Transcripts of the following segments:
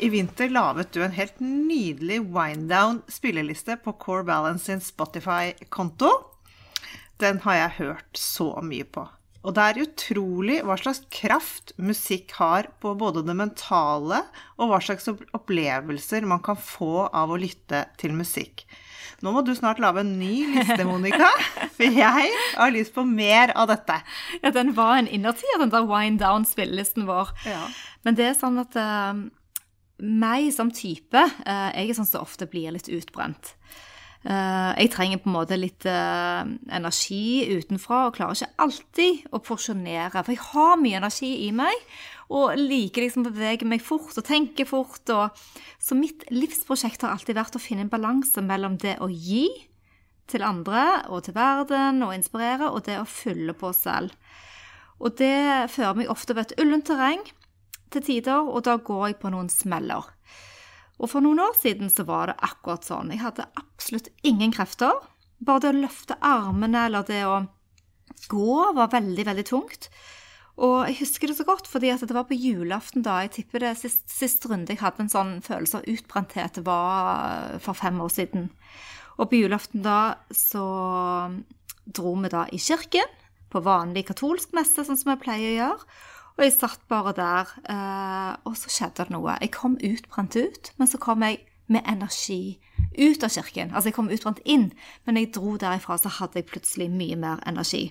I vinter laget du en helt nydelig wind-down spilleliste på Core Balance sin Spotify-konto. Den har jeg hørt så mye på. Og det er utrolig hva slags kraft musikk har på både det mentale og hva slags opplevelser man kan få av å lytte til musikk. Nå må du snart lage en ny liste, Monica, for jeg har lyst på mer av dette. Ja, den var en innertid, den der wind down-spillelisten vår. Ja. Men det er sånn at uh, meg som type, uh, jeg er sånn som ofte blir litt utbrent. Uh, jeg trenger på en måte litt eh, energi utenfra og klarer ikke alltid å porsjonere. For jeg har mye energi i meg og liker liksom å bevege meg fort og tenke fort. Og... Så mitt livsprosjekt har alltid vært å finne en balanse mellom det å gi til andre og til verden og inspirere, og det å fylle på selv. Og det fører meg ofte på et ullent terreng til tider, og da går jeg på noen smeller. Og for noen år siden så var det akkurat sånn. Jeg hadde absolutt ingen krefter. Bare det å løfte armene eller det å gå var veldig, veldig tungt. Og jeg husker det så godt, fordi det var på julaften da jeg tipper det sist, sist runde jeg hadde en sånn følelse av utbrenthet, det var eh, for fem år siden. Og på julaften da så eh, dro vi da i kirken, på vanlig katolsk messe, sånn som vi pleier å gjøre. Og jeg satt bare der, eh, og så skjedde det noe. Jeg kom utbrent ut, men så kom jeg med energi ut av kirken. Altså jeg kom utbrent inn, men jeg dro derifra, så hadde jeg plutselig mye mer energi.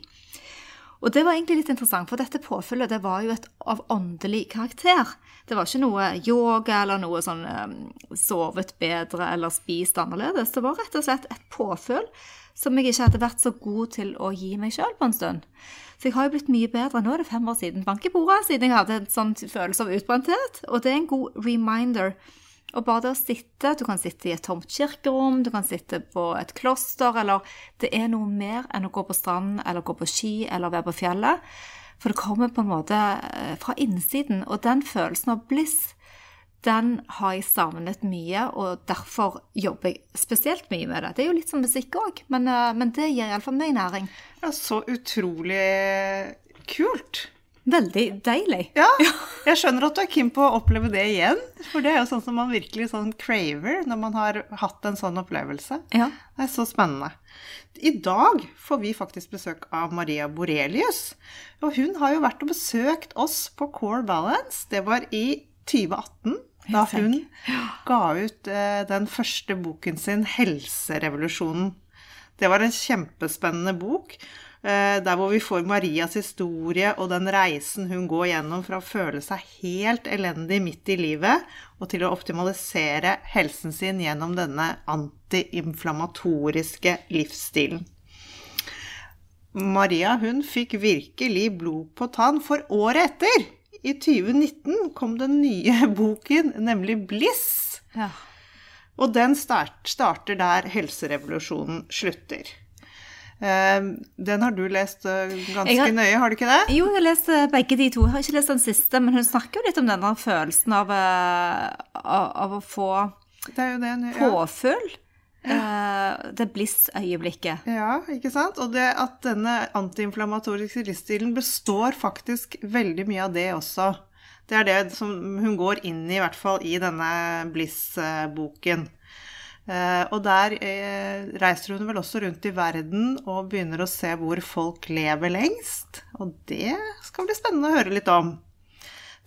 Og det var egentlig litt interessant, for dette påfyllet det var jo et av åndelig karakter. Det var ikke noe yoga eller noe sånn um, sovet bedre eller spist annerledes. Det var rett og slett et påfyll som jeg ikke hadde vært så god til å gi meg sjøl på en stund. Så jeg har jo blitt mye bedre. Nå er det fem år siden bank i bordet, siden jeg hadde en sånn følelse av utbrenthet. Og det er en god reminder og bare det å sitte Du kan sitte i et tomt kirkerom, du kan sitte på et kloster, eller Det er noe mer enn å gå på stranden eller gå på ski eller være på fjellet. For det kommer på en måte eh, fra innsiden. Og den følelsen av bliss, den har jeg savnet mye, og derfor jobber jeg spesielt mye med det. Det er jo litt som musikk òg, men, eh, men det gir iallfall meg næring. Ja, så utrolig kult. Veldig deilig. Ja, jeg skjønner at du er keen på å oppleve det igjen. For det er jo sånn som man virkelig sånn craver når man har hatt en sånn opplevelse. Ja. Det er så spennende. I dag får vi faktisk besøk av Maria Borelius. Og hun har jo vært og besøkt oss på Core Balance. Det var i 2018. Da hun ga ut eh, den første boken sin, 'Helserevolusjonen'. Det var en kjempespennende bok. Eh, der hvor vi får Marias historie og den reisen hun går gjennom fra å føle seg helt elendig midt i livet, og til å optimalisere helsen sin gjennom denne antiinflamatoriske livsstilen. Maria hun fikk virkelig blod på tann, for året etter, i 2019, kom den nye boken, nemlig Bliss. Ja. Og den start, starter der helserevolusjonen slutter. Ehm, den har du lest eh, ganske har, nøye, har du ikke det? Jo, jeg har lest eh, begge de to. Jeg har ikke lest den siste, men hun snakker jo litt om denne følelsen av, eh, av, av å få det det, ja. påfyll. Ja. Det bliss-øyeblikket. Ja, ikke sant? Og det at denne antiinflamatoriske livsstilen består faktisk veldig mye av det også. Det er det som hun går inn i, i hvert fall i denne Bliss-boken. Uh, og der uh, reiser hun vel også rundt i verden og begynner å se hvor folk lever lengst. Og det skal bli spennende å høre litt om.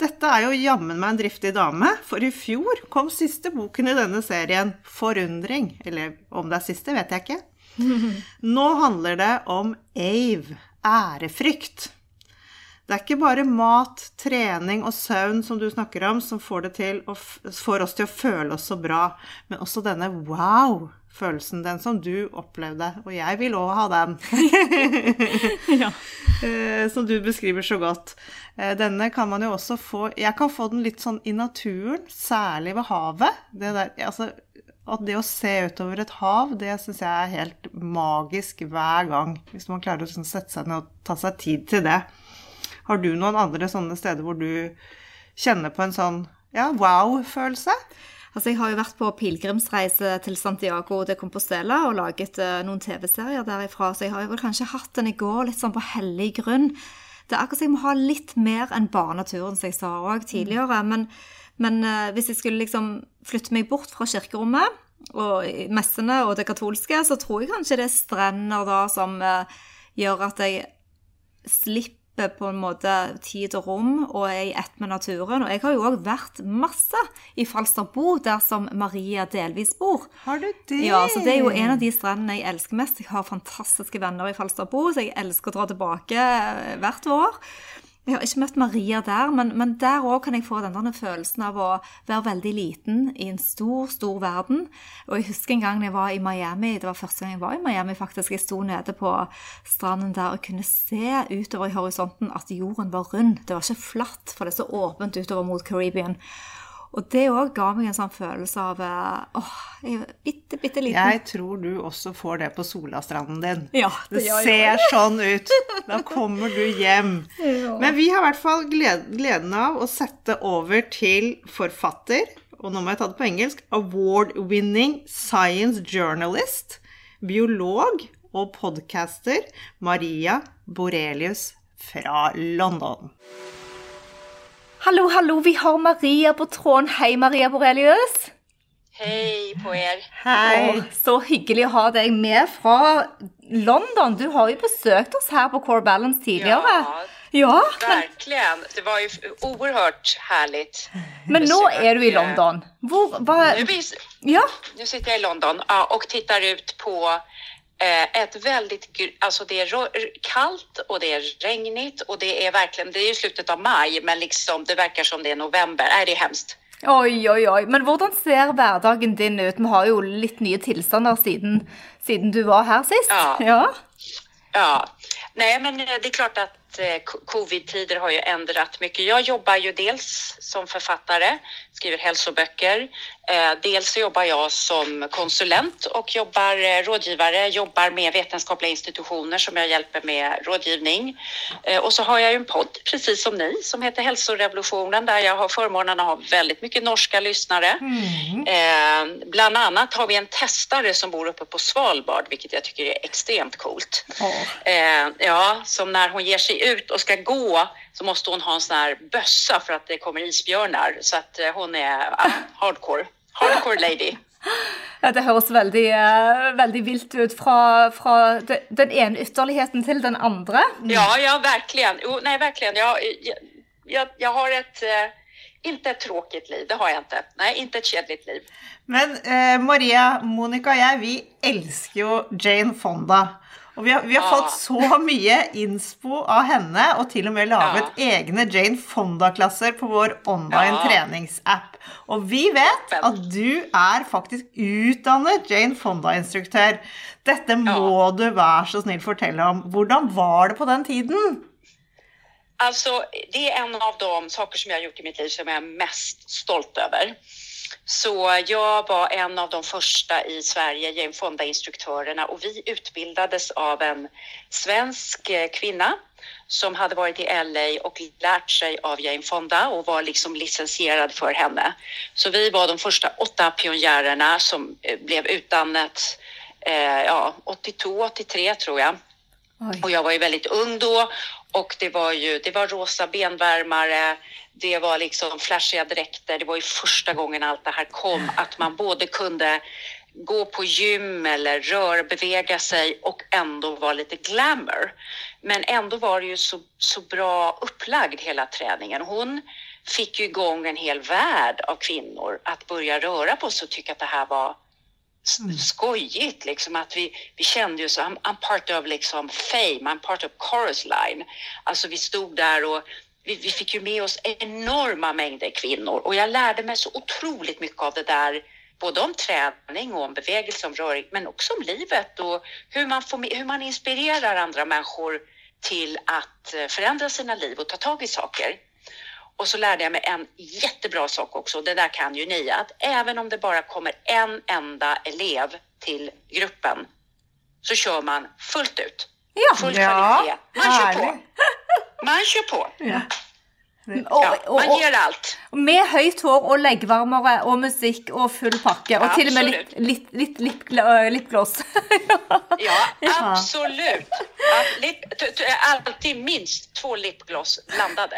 Dette er jo jammen meg en driftig dame, for i fjor kom siste boken i denne serien, 'Forundring'. Eller om det er siste, vet jeg ikke. Nå handler det om AVE, ærefrykt. Det er ikke bare mat, trening og søvn som du snakker om, som får, får oss til å føle oss så bra, men også denne wow-følelsen, den som du opplevde. Og jeg vil òg ha den. ja. Eh, som du beskriver så godt. Eh, denne kan man jo også få Jeg kan få den litt sånn i naturen, særlig ved havet. Det der, altså, at det å se utover et hav, det syns jeg er helt magisk hver gang. Hvis man klarer å sånn sette seg ned og ta seg tid til det. Har du noen andre sånne steder hvor du kjenner på en sånn ja, wow-følelse? Altså, jeg har jo vært på pilegrimsreise til Santiago de Compostela og laget uh, noen TV-serier derifra, så jeg har jo vel kanskje hatt den i går litt sånn på hellig grunn. Det er akkurat som jeg må ha litt mer enn bare naturen, som jeg sa òg tidligere. Men, men uh, hvis jeg skulle liksom flytte meg bort fra kirkerommet og messene og det katolske, så tror jeg kanskje det er strender da som uh, gjør at jeg slipper på en måte tid og rom og er i ett med naturen. Og jeg har jo òg vært masse i Falsterbo, der som Maria delvis bor. Har du det? Ja, så det er jo en av de strendene jeg elsker mest. Jeg har fantastiske venner i Falsterbo, så jeg elsker å dra tilbake hvert år. Jeg har ikke møtt Maria der, men, men der òg kan jeg få denne følelsen av å være veldig liten i en stor, stor verden. Og jeg husker en gang jeg var i Miami, det var første gang jeg var i Miami, faktisk. Jeg sto nede på stranden der og kunne se utover i horisonten at jorden var rund. Det var ikke flatt, for det er så åpent utover mot Caribbean. Og det òg ga meg en sånn følelse av eh, åh, jeg er bitte, bitte liten. Jeg tror du også får det på Solastranden din. Ja, det, det ser jeg. sånn ut. Da kommer du hjem. Ja. Men vi har i hvert fall gled, gleden av å sette over til forfatter, og nå må jeg ta det på engelsk, award-winning science journalist, biolog og podcaster Maria Borelius fra London. Hallo, hallo, vi har Maria på tråden. Hei, Maria Borelius. Hej på er! Åh, så hyggelig å ha deg med fra London. Du har jo besøkt oss her på Core Balance tidligere. Ja, Ja, verkligen. Det var ju oerhört härligt. men besök. er du i London. Hvor, hva, Nu, ja, nu sitter jag i London ja, och tittar ut på ett väldigt, alltså det är kallt och det är regnigt och det är verkligen, det är ju slutet av maj men liksom det verkar som det är november. Nej, det är hemskt. oi, oi, oi. Men hvordan ser hverdagen din ut? Vi har jo litt nye tilstander siden, siden du var her sist. Ja. ja. Ja, nej men eh, det är klart att eh, co- covid-tider har ju ändrat mycket. Jag jobbar ju dels som författare, skriver hälsoböcker. Eh, dels jobbar jag som konsulent och jobbar eh, rådgivare, jobbar med vetenskapliga institutioner som jag hjälper med rådgivning. Eh, och så har jag ju en podd, precis som ni, som heter Hälsorevolutionen där jag har förmånen att ha väldigt mycket norska lyssnare. Eh, bland annat har vi en testare som bor uppe på Svalbard, vilket jag tycker är extremt coolt. Eh, ja, som när hon ger sig ut och ska gå så måste hon ha en sån här bössa för att det kommer isbjörnar. Så att eh, hon är ja, hardcore. Hardcore lady. Ja, det høres veldig, eh, veldig vilt ut fra, fra de- den ene ytterligheten til den andre. Ja, ja, verkligen. Jo, nej, verkligen. Jag, jag, jag, jag har ett, eh, inte ett tråkigt liv, det har jag inte. Nej, inte ett kedligt liv. Men eh, Maria, Monica og jeg, vi elsker jo Jane Fonda. Og vi har, vi har Ja. fått så mye innspo av henne, og til og med laget egne Jane Fonda-klasser på vår online Ja. treningsapp. Og vi vet at du er faktisk utdannet Jane Fonda-instruktør. Dette må du være så snill fortelle om. Hvordan var det på den tiden? Alltså, det är en av de saker som jag har gjort i mitt liv som jag är mest stolt över. Så jag var en av de första i Sverige, Jane Fonda-instruktörerna och vi utbildades av en svensk eh, kvinna som hade varit i LA och lärt sig av Jane Fonda och var liksom licensierad för henne. Så vi var de första åtta pionjärerna som eh, blev utannat eh, ja, 82, 83 tror jag. Oj. Och jag var ju väldigt ung då och det var ju, det var rosa benvärmare, det var liksom flashiga dräkter. Det var ju första gången allt det här kom, att man både kunde gå på gym eller röra, bevega sig och ändå vara lite glamour. Men ändå var det ju så, så bra upplagd hela träningen. Hon fick ju igång en hel värld av kvinnor att börja röra på sig och tycka att det här var skojigt liksom att vi, vi kände ju så, I'm, I'm part of liksom fame, I'm part of chorus line. Alltså vi stod där och vi, vi fick ju med oss enorma mängder kvinnor och jag lärde mig så otroligt mycket av det där både om träning och om bevegelse, om röring, men också om livet och hur man, får, hur man inspirerar andra människor till att eh, förändra sina liv och ta tag i saker. Och så lärde jag mig en jättebra sak också, det där kan ju ni, att även om det bara kommer en enda elev till gruppen så kör man fullt ut. Ja. Full Ja, kvalitet. Man kör på. Man kör på. Ja. Og, Ja, man og, ger allt. med høyt hår og leggvarmere og musikk og full pakke. Og til og med litt, litt, litt lipgl- lipgloss. Ja, Ja. absolut. Att lip, t- t- alltid minst två lipgloss farber.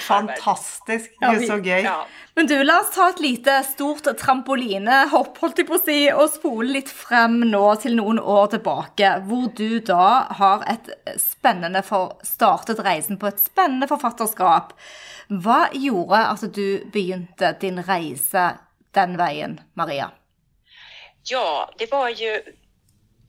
Fantastisk. Gud, så gøy. Ja. Men du, la oss ta et lite stort trampolinehopp, holdt jeg på å si, og spole litt frem nå til noen år tilbake, hvor du da har et spennende for, startet reisen på et spennende forfatterskap. Hva gjorde at du begynte din reise den veien, Maria? Ja, det var ju...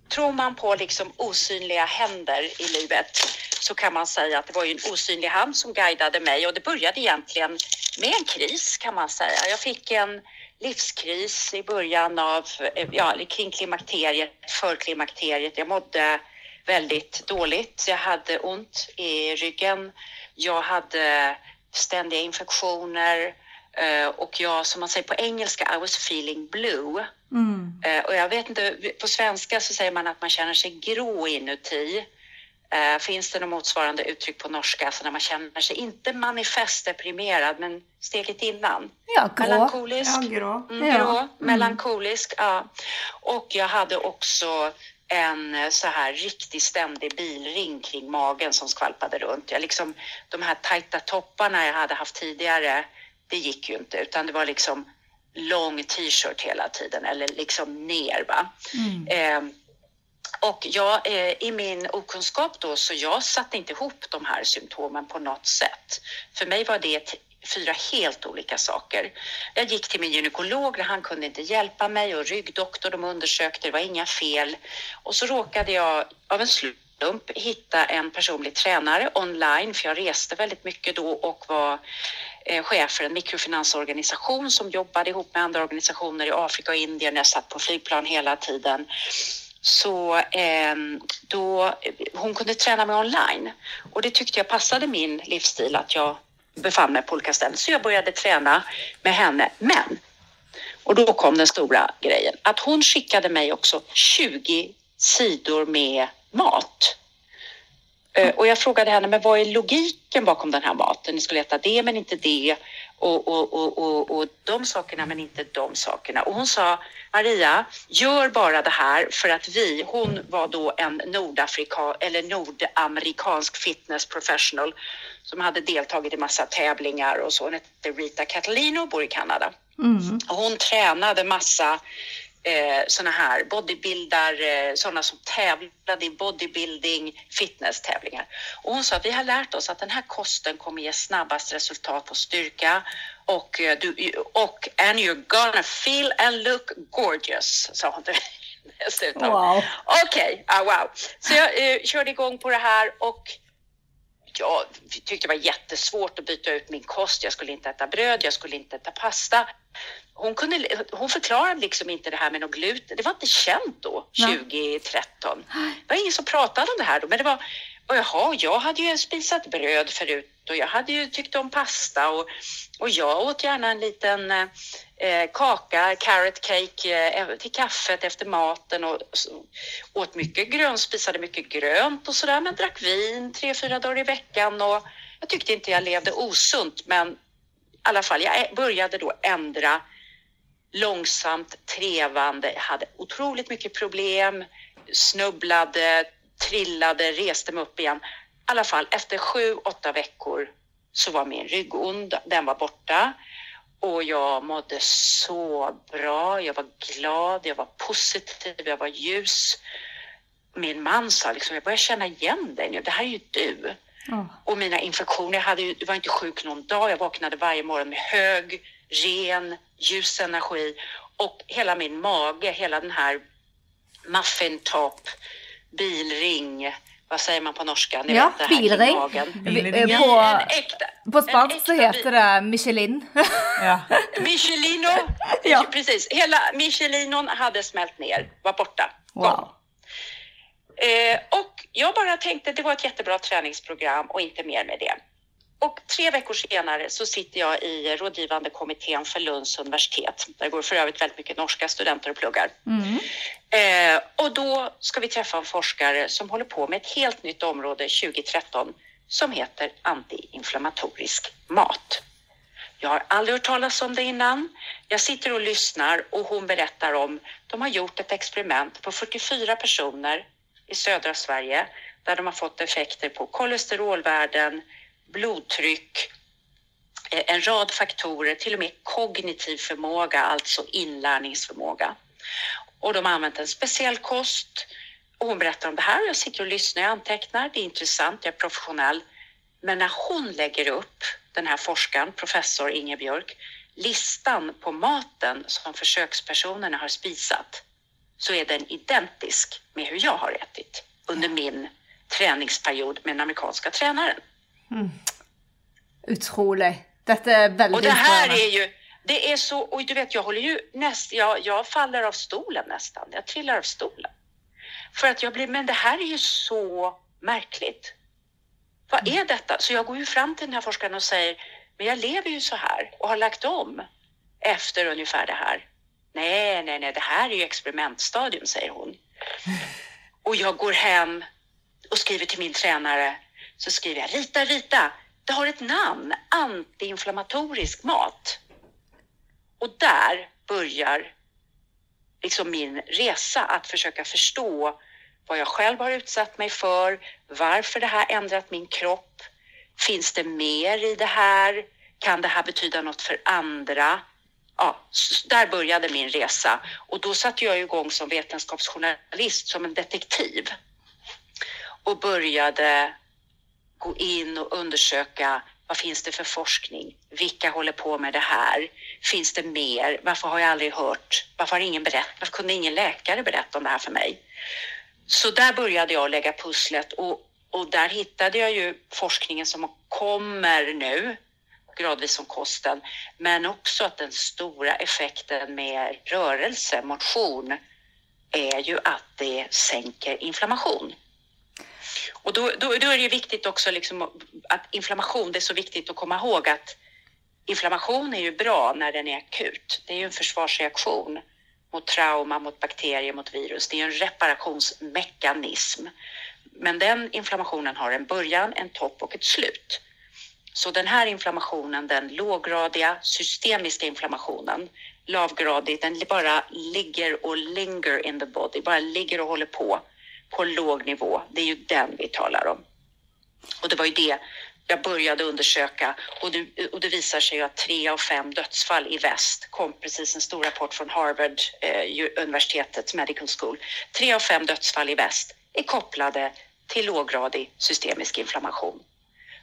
Tror man på liksom osynliga händer i livet så kan man säga att det var ju en osynlig hand som guidade mig och det började egentligen med en kris kan man säga. Jag fick en livskris i början av, ja, kring klimakteriet, för klimakteriet. Jag mådde väldigt dåligt. Jag hade ont i ryggen. Jag hade ständiga infektioner eh, och jag, som man säger på engelska, I was feeling blue. Eh, Och jag vet inte, på svenska så säger man att man känner sig grå inuti. Eh, Finns det något motsvarande uttryck på norska, alltså när man känner sig inte manifestdeprimerad, men steget innan? Ja, grå. Melankolisk. Ja, grå. Mm, Ja. grå, melankolisk, ja. Och jag hade också en så här riktig ständig bilring kring magen som skvalpade runt. Jag liksom, de här tajta topparna jag hade haft tidigare, det gick ju inte, utan det var liksom lång t-shirt hela tiden eller liksom ner. Va? Eh, och jag, eh, i min okunskap då, så jag satte inte ihop de här symptomen på något sätt. För mig var det fyra helt olika saker. Jag gick till min gynekolog, han kunde inte hjälpa mig och ryggdoktor, de undersökte, det var inga fel. Och så råkade jag av en slump hitta en personlig tränare online, för jag reste väldigt mycket då och var eh, chef för en mikrofinansorganisation som jobbade ihop med andra organisationer i Afrika och Indien. Jag satt på flygplan hela tiden. Så eh, då, hon kunde träna mig online och det tyckte jag passade min livsstil att jag befann mig på olika ställen. Så jag började träna med henne. Men, och då kom den stora grejen, att hon skickade mig också 20 sidor med mat. Eh, och jag frågade henne, men vad är logiken bakom den här maten? Ni skulle äta det men inte det och, och, och, och, och de sakerna men inte de sakerna. Och hon sa, Maria, gör bara det här för att vi, hon var då en Nordafrika eller nordamerikansk fitness professional som hade deltagit i massa tävlingar och så. Hon hette Rita Catalino och bor i Kanada. Och hon tränade massa eh, såna här bodybuildar, eh, sådana som tävlade i bodybuilding, fitness-tävlingar. Och hon sa att vi har lärt oss att den här kosten kommer ge snabbast resultat på styrka och, eh, du, och and you're gonna feel and look gorgeous, sa hon till mig dessutom. Wow. Okej, ah, wow. Så jag eh, körde igång på det här och jag tyckte det var jättesvårt att byta ut min kost. Jag skulle inte äta bröd, jag skulle inte äta pasta. Hon, kunde, hon förklarade liksom inte det här med något gluten. Det var inte känt då, Nej. 2013. Det var ingen som pratade om det här då. Men det var, och jaha, jag hade ju spisat bröd förut och jag hade ju tyckt om pasta och, och jag åt gärna en liten eh, kaka, carrot cake eh, till kaffet efter maten och så, åt mycket grönt, spisade mycket grönt och sådär men drack vin tre, fyra dagar i veckan och jag tyckte inte jag levde osunt men i alla fall, jag började då ändra långsamt, trevande. Hade otroligt mycket problem, snubblade, trillade, reste mig upp igen. I alla fall, efter sju, åtta veckor så var min rygg ond. Den var borta och jag mådde så bra. Jag var glad, jag var positiv, jag var ljus. Min man sa liksom, jag börjar känna igen dig nu. Det här är ju du. Åh. Och mina infektioner, jag, hade, ju- jag var inte sjuk någon dag. Jag vaknade varje morgon med hög, ren, ljus energi. Och hela min mage, hela den här muffin top, bilring, vad säger man på norska? Ni Ja, vet det här kring bilring. magen. Vi- En På, äkta, på spansk så heter det Michelin. Ja. Michelino, Ja. precis. Hela Michelinon hade smält ner, var borta. Wow. Eh, och jag bara tänkte det var ett jättebra träningsprogram och inte mer med det. Och tre veckor senare så sitter jag i rådgivande kommittén för Lunds universitet. Där går för övrigt väldigt mycket norska studenter och pluggar. Mm. Eh, och då ska vi träffa en forskare som håller på med ett helt nytt område 2013 som heter antiinflammatorisk mat. Jag har aldrig hört talas om det innan. Jag sitter och lyssnar och hon berättar om, de har gjort ett experiment på 44 personer i södra Sverige där de har fått effekter på kolesterolvärden, blodtryck, eh, en rad faktorer, till och med kognitiv förmåga, alltså inlärningsförmåga. Och de har använt en speciell kost och hon berättar om det här. Jag sitter och lyssnar, jag antecknar, det är intressant, jag är professionell. Men när hon lägger upp, den här forskaren, professor Inge Björk, listan på maten som försökspersonerna har spisat så är den identisk med hur jag har ätit under min träningsperiod med den amerikanska tränaren. Utrolig. Dette er veldig Och det här är ju, det är så, och du vet jag håller ju näst, jag, jag faller av stolen nästan, jag trillar av stolen. För att jag blir, men det här är ju så märkligt. Vad är detta? Så jag går ju fram till den här forskaren och säger, men jag lever ju så här och har lagt om efter ungefär det här. Nej, nej, nej, det här är ju experimentstadium, säger hon. Och jag går hem och skriver till min tränare. Så skriver jag, Rita, Rita, det har ett namn, antiinflammatorisk mat. Och där börjar liksom min resa att försöka förstå vad jag själv har utsatt mig för, varför det här ändrat min kropp. Finns det mer i det här? Kan det här betyda något för andra? Ja, där började min resa och då satte jag igång som vetenskapsjournalist, som en detektiv och började gå in och undersöka vad finns det för forskning? Vilka håller på med det här? Finns det mer? Varför har jag aldrig hört? Varför har ingen berätt, Varför kunde ingen läkare berätta om det här för mig? Så där började jag lägga pusslet och, och där hittade jag ju forskningen som kommer nu gradvis som kosten, men också att den stora effekten med rörelse, motion, är ju att det sänker inflammation. Och då, då, då är det ju viktigt också liksom att inflammation, det är så viktigt att komma ihåg att inflammation är ju bra när den är akut. Det är ju en försvarsreaktion mot trauma, mot bakterier, mot virus. Det är en reparationsmekanism. Men den inflammationen har en början, en topp och ett slut. Så den här inflammationen, den låggradiga systemiska inflammationen, lavgradig, den bara ligger och linger in the body, bara ligger och håller på på låg nivå. Det är ju den vi talar om. Och det var ju det jag började undersöka och det, och det visar sig ju att tre av fem dödsfall i väst kom precis en stor rapport från Harvard eh, universitetets medical school. Tre av fem dödsfall i väst är kopplade till låggradig systemisk inflammation.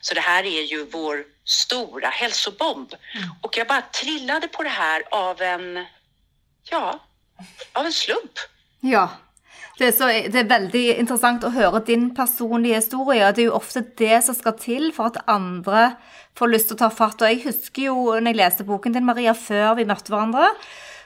Så det här är ju vår stora hälsobomb. Och jag bara trillade på det här av en, ja, av en slump. Ja. Det er, så, det er veldig interessant å høre din personlige historie. og Det er jo ofte det som skal til for at andre får lyst til å ta fatt. Og jeg husker jo når jeg leste boken din, Maria, før vi møtte hverandre,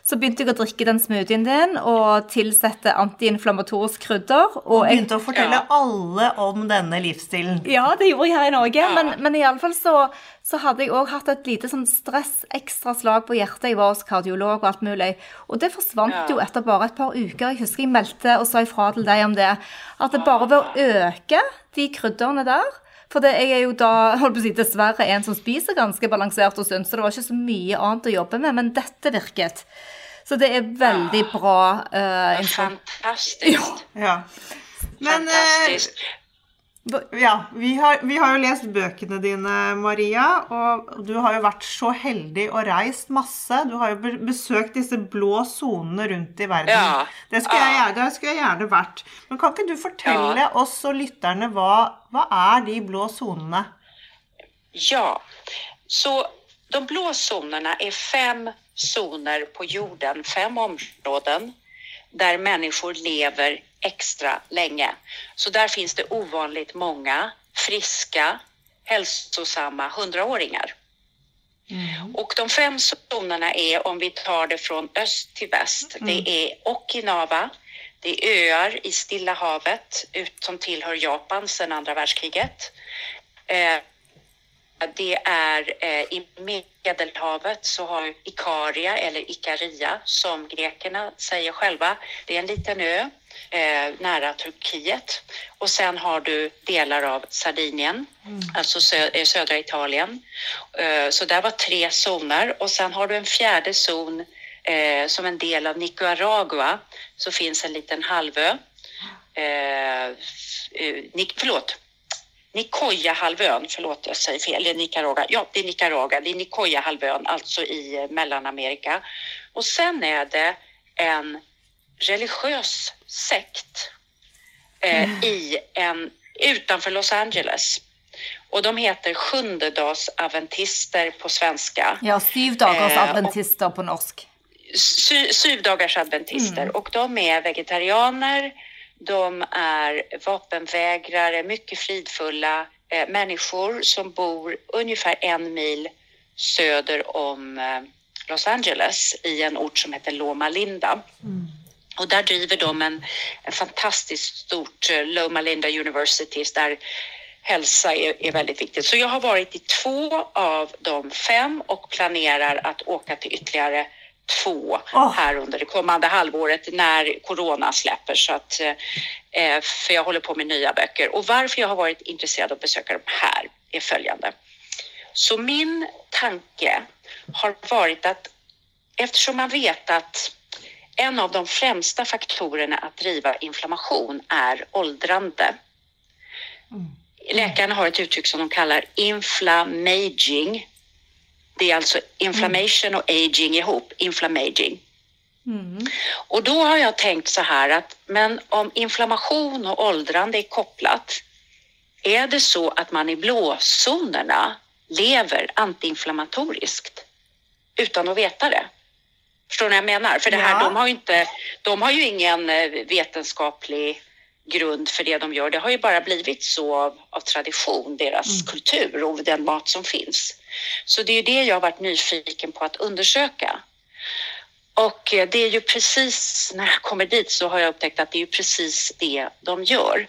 så begynte jeg å drikke den smoothien din og tilsette antiinflammatorisk krydder. Og Og jeg, begynte å fortelle Ja. alle om denne livsstilen. ja, det gjorde jeg her i Norge, Ja. men, men i alle fall så, så hadde jeg òg hatt et lite sånn stress, ekstra slag på hjertet. Jeg var hos kardiolog og alt mulig. Og det forsvant Ja. jo etter bare et par uker. Jeg husker jeg meldte og sa ifra til deg om det. At det bare ved å øke de krydderne der For det, jeg er jo da holdt på å si, dessverre en som spiser ganske balansert og sunt, så det var ikke så mye annet å jobbe med, men dette virket. Så det er veldig bra. eh, info. Fantastiskt. Ja. Men eh, Fantastiskt. Ja, vi har, vi har jo lest bøkene dine, Maria, og du har jo vært så heldig og reist masse. Du har jo be- besøkt disse blå sonene rundt i verden. Ja. Det skulle jeg, Ja. gjerne- det skulle jeg gjerne vært. Men kan ikke du fortelle oss og lytterne hva, hva er de blå sonene? Ja, så de blå zonerna är fem zoner på jorden, fem områden där människor lever extra länge. Så där finns det ovanligt många friska, hälsosamma hundraåringar. Och de fem zonerna är, om vi tar det från öst till väst, det är Okinawa, det är öar i Stilla havet ut, som tillhör Japan sedan andra världskriget. Eh, det är eh, i Medelhavet så har Ikaria eller Ikaria som grekerna säger själva. Det är en liten ö eh, nära Turkiet och sen har du delar av Sardinien, alltså sö eh, södra Italien. Så där var tre zoner och sen har du en fjärde zon som en del av Nicaragua så finns en liten halvö. Eh, förlåt, Nicoya-halvön, förlåt jag säger fel, eller Nicaragua, ja det är Nicaragua, det är Nicoya-halvön, alltså i eh, Mellanamerika. Och sen är det en religiös sekt eh, i en, utanför Los Angeles. Och de heter sjundedagsadventister på svenska. Ja, syv dagars Eh, på norsk. sy, syvdagars adventister och de är vegetarianer, de är vapenvägrare, mycket fridfulla eh, människor som bor ungefär en mil söder om eh, Los Angeles i en ort som heter Loma Linda. Och där driver de en, en fantastiskt stort eh, Loma Linda University där hälsa är, är väldigt viktigt. Så jag har varit i två av de fem och planerar att åka till ytterligare två Åh. här under det kommande halvåret när corona släpper. Så att, eh, för jag håller på med nya böcker. Och varför jag har varit intresserad av att besöka de här är följande. Så min tanke har varit att eftersom man vet att en av de främsta faktorerna att driva inflammation är åldrande. Läkarna har ett uttryck som de kallar inflammaging. Det är alltså inflammation och aging ihop, inflammaging. Och då har jag tänkt så här att men om inflammation och åldrande är kopplat, är det så att man i blåzonerna lever antiinflammatoriskt utan att veta det? Förstår ni vad jag menar? För det här, Ja. de, har ju inte, de har ju ingen eh, vetenskaplig grund för det de gör. Det har ju bara blivit så av, av tradition, deras kultur och den mat som finns. Så det är det jag har varit nyfiken på att undersöka. Och eh, det är ju precis när jag kommer dit så har jag upptäckt att det är ju precis det de gör.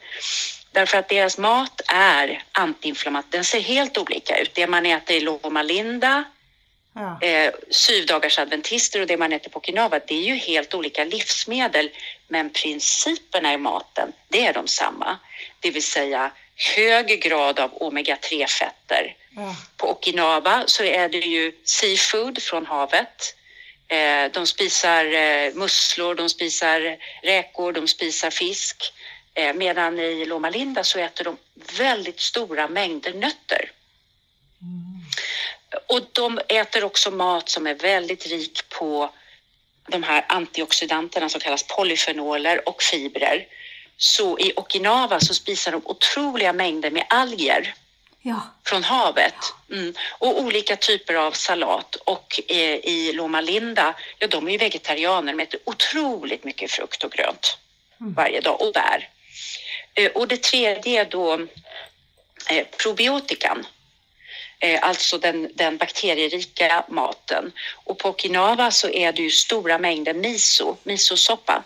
Därför att deras mat är antiinflammatorisk. Den ser helt olika ut. Det man äter i Loma Linda, Ja. eh, syvdagars adventister och det man äter på Okinawa, det är ju helt olika livsmedel. Men principerna i maten, det är de samma. Det vill säga hög grad av omega-3-fetter. Ja. På Okinawa så är det ju seafood från havet. Eh, de spisar eh, musslor, de spisar räkor, de spisar fisk. Eh, medan i Loma Linda så äter de väldigt stora mängder nötter. Och de äter också mat som är väldigt rik på de här antioxidanterna som kallas polyfenoler och fibrer. Så i Okinawa så spisar de otroliga mängder med alger Ja. från havet mm. och olika typer av salat. Och eh, i Loma Linda, ja de är ju vegetarianer, de äter otroligt mycket frukt och grönt varje dag och bär. Eh, och det tredje är då eh, probiotikan. Eh, alltså den, den bakterierika maten. Och på Okinawa så är det ju stora mängder miso, misosoppa.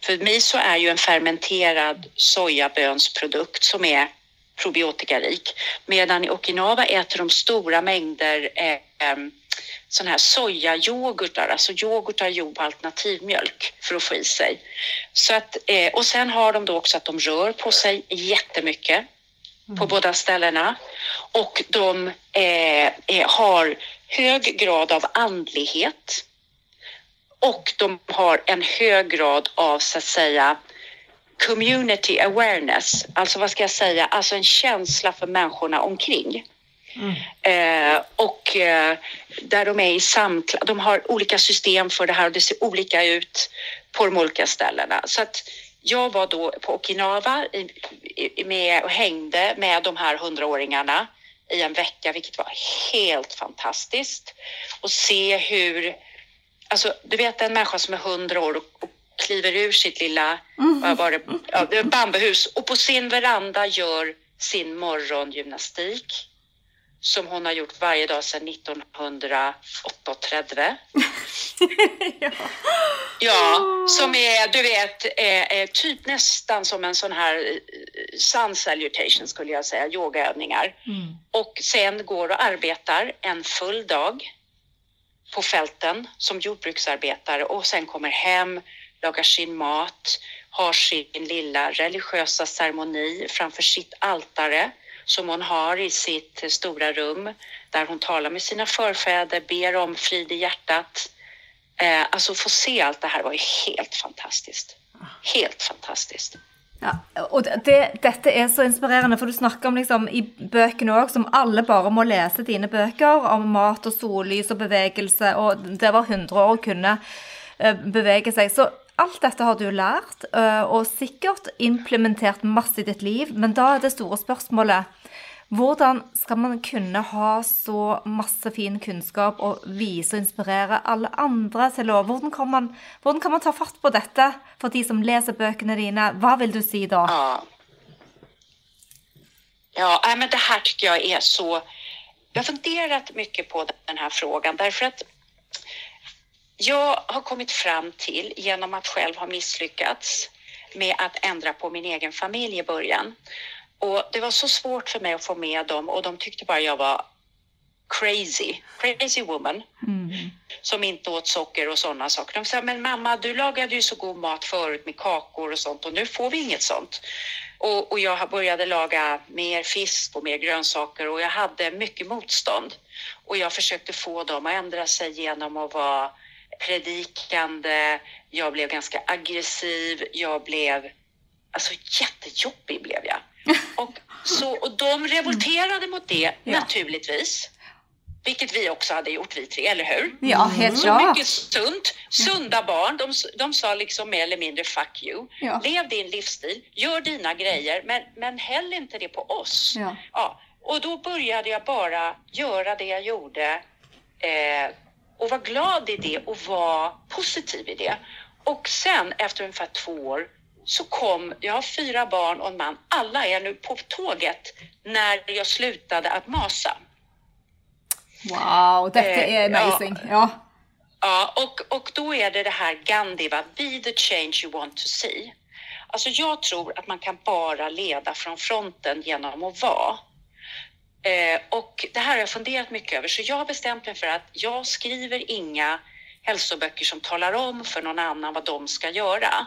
För miso är ju en fermenterad sojabönsprodukt som är probiotikarik. Medan i Okinawa äter de stora mängder eh, sån här sojayoghurtar, alltså yoghurtar gjord på alternativmjölk för att få i sig. Så att, eh, och sen har de då också att de rör på sig jättemycket på båda ställena och de eh, eh, har hög grad av andlighet och de har en hög grad av så att säga community awareness, alltså vad ska jag säga, alltså en känsla för människorna omkring. Eh, och eh, där de är i samklang, de har olika system för det här och det ser olika ut på de olika ställena. Så att jag var då på Okinawa i, i, med, och hängde med de här hundraåringarna i en vecka, vilket var helt fantastiskt. Och se hur, alltså du vet en människa som är hundra år och, och kliver ur sitt lilla var det, ja, ett bambuhus och på sin veranda gör sin morgongymnastik som hon har gjort varje dag sedan 1938. Ja, som är, du vet, är, är typ nästan som en sån här eh, sun salutation skulle jag säga, yogaövningar. Mm. Och sen går och arbetar en full dag på fälten som jordbruksarbetare och sen kommer hem, lagar sin mat, har sin lilla religiösa ceremoni framför sitt altare som hon har i sitt stora rum där hon talar med sina förfäder, ber om frid i hjärtat. Eh, alltså få se allt det här var ju helt fantastiskt. Helt fantastiskt. Ja, og det, dette er så inspirerende, for du snakker om liksom i bøkene òg, som alle bare må lese dine bøker, om mat og sollys og bevegelse, og det var 100 år å kunne eh, bevege seg. Så alt dette har du lært, eh, og sikkert implementert masse i ditt liv, men da er det store spørsmålet hvordan skal man kunne ha så masse fin kunnskap og vise og inspirere alle andre til å hvordan kan, man, hvordan kan man ta fatt på dette for de som leser bøkene dine? Hva vil du si da? Ja. Ja, men det här tycker jag är så... Jag har funderat mycket på den här frågan därför att jag har kommit fram till, genom att själv ha misslyckats med att ändra på min egen familj i början. Och det var så svårt för mig att få med dem och de tyckte bara jag var crazy, crazy woman som inte åt socker och sådana saker. De sa, men mamma, du lagade ju så god mat förut med kakor och sånt och nu får vi inget sånt. Och, och jag började laga mer fisk och mer grönsaker och jag hade mycket motstånd. Och jag försökte få dem att ändra sig genom att vara predikande. Jag blev ganska aggressiv. Jag blev, alltså jättejobbig blev jag. Och, så, och de revolterade mot det Ja. naturligtvis. Vilket vi också hade gjort, vi tre, eller hur? Ja, helt Så klart. mycket sunt. Sunda barn. De, de sa liksom mer eller mindre fuck you. Ja. Lev din livsstil, gör dina grejer, men, men häll inte det på oss. Ja. Ja, och då började jag bara göra det jag gjorde eh, och vara glad i det och vara positiv i det. Och sen efter ungefär två år så kom, jag har fyra barn och en man, alla är nu på tåget när jag slutade att masa. Wow, dette Eh, er amazing. Ja. Ja, och, och då är det det här Gandhi, va? be the change you want to see. Alltså jag tror att man kan bara leda från fronten genom att vara. Eh, och det här har jag funderat mycket över, så jag har bestämt mig för att jag skriver inga hälsoböcker som talar om för någon annan vad de ska göra.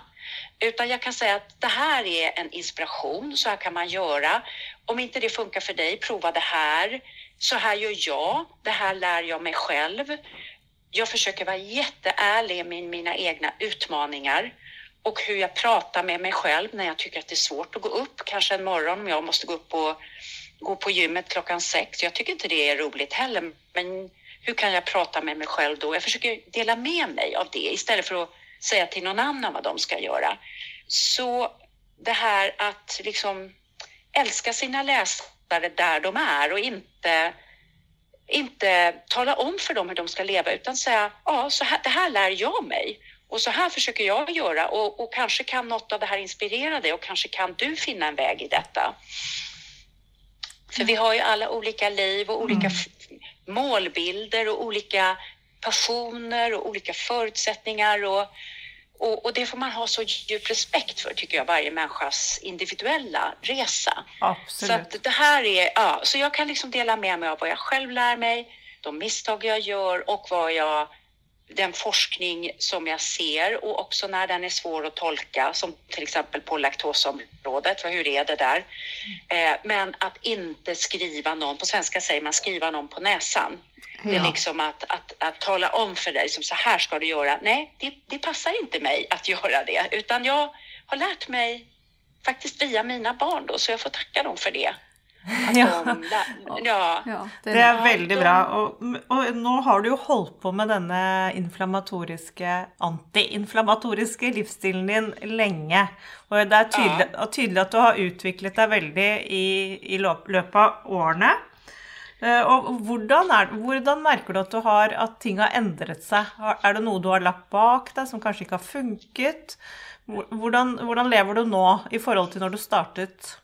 Utan jag kan säga att det här är en inspiration, så här kan man göra. Om inte det funkar för dig, prova det här. Så här gör jag, det här lär jag mig själv. Jag försöker vara jätteärlig med mina egna utmaningar och hur jag pratar med mig själv när jag tycker att det är svårt att gå upp. Kanske en morgon om jag måste gå upp och gå på gymmet klockan sex. Jag tycker inte det är roligt heller, men hur kan jag prata med mig själv då? Jag försöker dela med mig av det istället för att säga till någon annan vad de ska göra. Så det här att liksom älska sina läsare där de är och inte inte tala om för dem hur de ska leva utan säga ja, så här, det här lär jag mig och så här försöker jag göra och, och kanske kan något av det här inspirera dig och kanske kan du finna en väg i detta. För vi har ju alla olika liv och olika f- målbilder och olika passioner och olika förutsättningar och, och, och det får man ha så djup respekt för tycker jag, varje människas individuella resa. Så Absolutt. att det här är, ja, så jag kan liksom dela med mig av vad jag själv lär mig, de misstag jag gör och vad jag, den forskning som jag ser och också när den är svår att tolka, som till exempel på laktosområdet, hur är det där? Eh, men att inte skriva någon, på svenska säger man skriva någon på näsan. Det är liksom att, att, att tala om för dig, som så här ska du göra. Nej, det, det passar inte mig att göra det, utan jag har lärt mig faktiskt via mina barn då, så jag får tacka dem för det. Ja. de ja. ja Det er Ja, veldig bra. Og, og nå har du jo holdt på med denne inflammatoriske, antiinflammatoriske livsstilen din lenge. Og det er tydelig, og tydelig at du har utviklet deg veldig i, i løp- løpet av årene. Eh, Og hvordan, er, hvordan merker du at, du har, at ting har endret seg? Er det noe du har lagt bak deg som kanskje ikke har funket? Hvor- Hvordan, hvordan lever du nå i forhold til når du startet?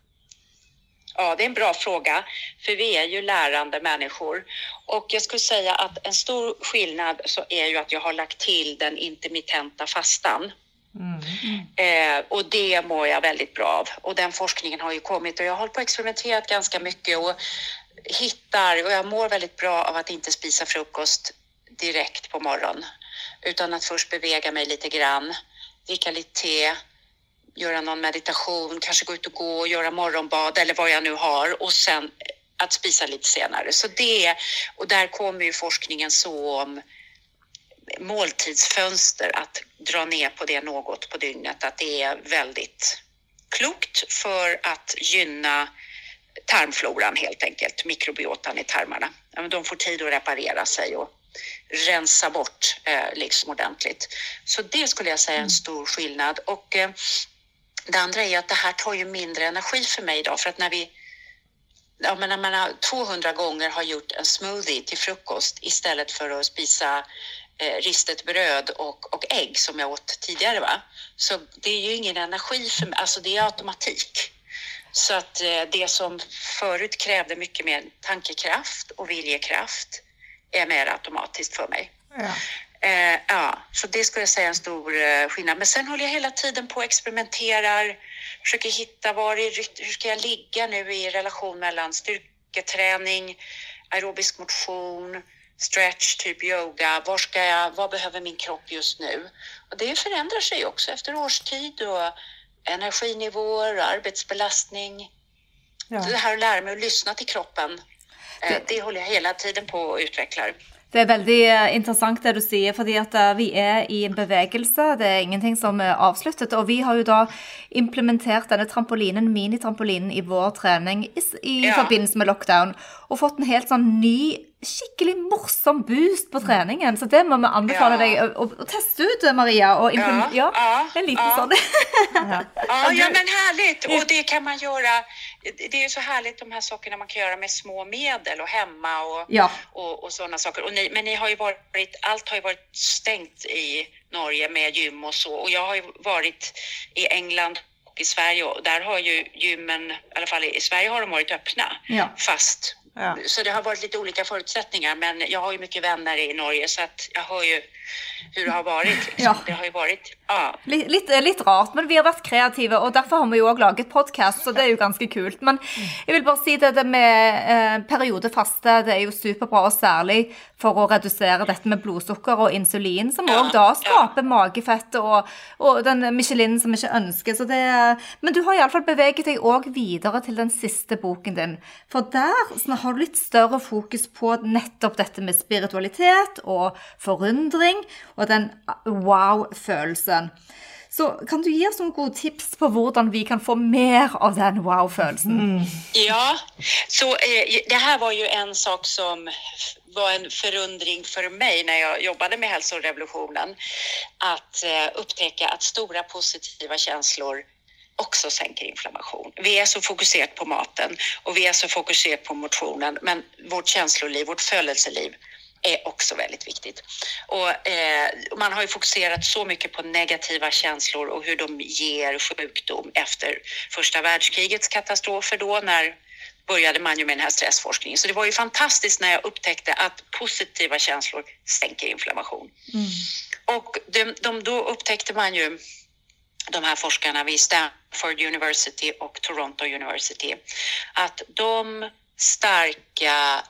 Ja, det är en bra fråga, för vi är ju lärande människor. Och jag skulle säga att en stor skillnad så är ju att jag har lagt till den intermittenta fastan. Eh, och det mår jag väldigt bra av. Och den forskningen har ju kommit och jag har hållit på och experimenterat ganska mycket och hittar, och jag mår väldigt bra av att inte spisa frukost direkt på morgonen utan att först bevega mig lite grann, dricka lite te, göra någon meditation, kanske gå ut och gå och göra morgonbad eller vad jag nu har och sen att spisa lite senare. Så det, och där kommer ju forskningen så om måltidsfönster, att dra ner på det något på dygnet, att det är väldigt klokt för att gynna tarmfloran helt enkelt, mikrobiotan i tarmarna. De får tid att reparera sig och rensa bort eh, liksom ordentligt. Så det skulle jag säga är en stor skillnad. Och eh, det andra är att det här tar ju mindre energi för mig idag för att när vi Ja, men när man 200 gånger har gjort en smoothie till frukost istället för att spisa eh, ristet bröd och, och ägg som jag åt tidigare. Va? Så det är ju ingen energi för mig, alltså det är automatik. Så att eh, det som förut krävde mycket mer tankekraft och viljekraft är mer automatiskt för mig. Ja. Eh, ja, så det skulle jag säga är en stor eh, skillnad. Men sen håller jag hela tiden på och experimenterar, försöker hitta var i, hur ska jag ligga nu i relation mellan styrketräning, aerobisk motion, stretch, typ yoga. Var ska jag, vad behöver min kropp just nu? Och det förändrar sig också efter årstid och energinivåer och arbetsbelastning. Ja. Det här att lära mig att lyssna till kroppen, eh, det håller jag hela tiden på och utvecklar. Det er veldig eh, interessant det du sier, fordi at eh, vi er i en bevegelse. Det er ingenting som er avsluttet. Og vi har jo da implementert denne trampolinen, minitrampolinen, i vår trening i, i Ja. forbindelse med lockdown. Og fått en helt sånn ny, skikkelig morsom boost på treningen. Så det må vi anbefale Ja. deg å, å, teste ut, Maria. Og Ja, ja, ja, en liten ja. sånn. Ja. Ja, men härligt! Och det kan man göra. Det är ju så härligt de här sakerna man kan göra med små medel och hemma och, Ja. och, och sådana saker. Och ni, men ni har ju varit, allt har ju varit stängt i Norge med gym och så. Och jag har ju varit i England och i Sverige och där har ju gymmen, i alla fall i Sverige har de varit öppna. Ja. Fast. Ja. Så det har varit lite olika förutsättningar. Men jag har ju mycket vänner i Norge så att jag har ju hur det har varit. Liksom. Ja. Det har ju varit, ja. Litt, litt rart, men vi har vært kreative, og derfor har vi jo òg laget podkast, så det er jo ganske kult. Men jeg vil bare si det, det med eh, periodefaste, det er jo superbra, og særlig for å redusere dette med blodsukker og insulin, som Ja, òg da ja. skaper magefett og, og den Michelin som vi ikke ønsker. Så det, men du har iallfall beveget deg òg videre til den siste boken din. Der sånn, har du litt større fokus på nettopp dette med spiritualitet og forundring og den wow-følelsen. Så kan du gi oss noen gode tips på hvordan vi kan få mer av den wow-følelsen? Mm. Ja, så eh, det här var ju en sak som var en förundring för mig när jag jobbade med hälsorevolutionen. Att eh, upptäcka att stora positiva känslor också sänker inflammation. Vi är så fokuserade på maten och vi är så fokuserade på motionen, men vårt känsloliv, vårt födelseliv är också väldigt viktigt. Och, eh, man har ju fokuserat så mycket på negativa känslor och hur de ger sjukdom efter första världskrigets katastrofer då när började man ju med den här stressforskningen. Så det var ju fantastiskt när jag upptäckte att positiva känslor sänker inflammation. Och de, de, då upptäckte man ju de här forskarna vid Stanford University och Toronto University att de starka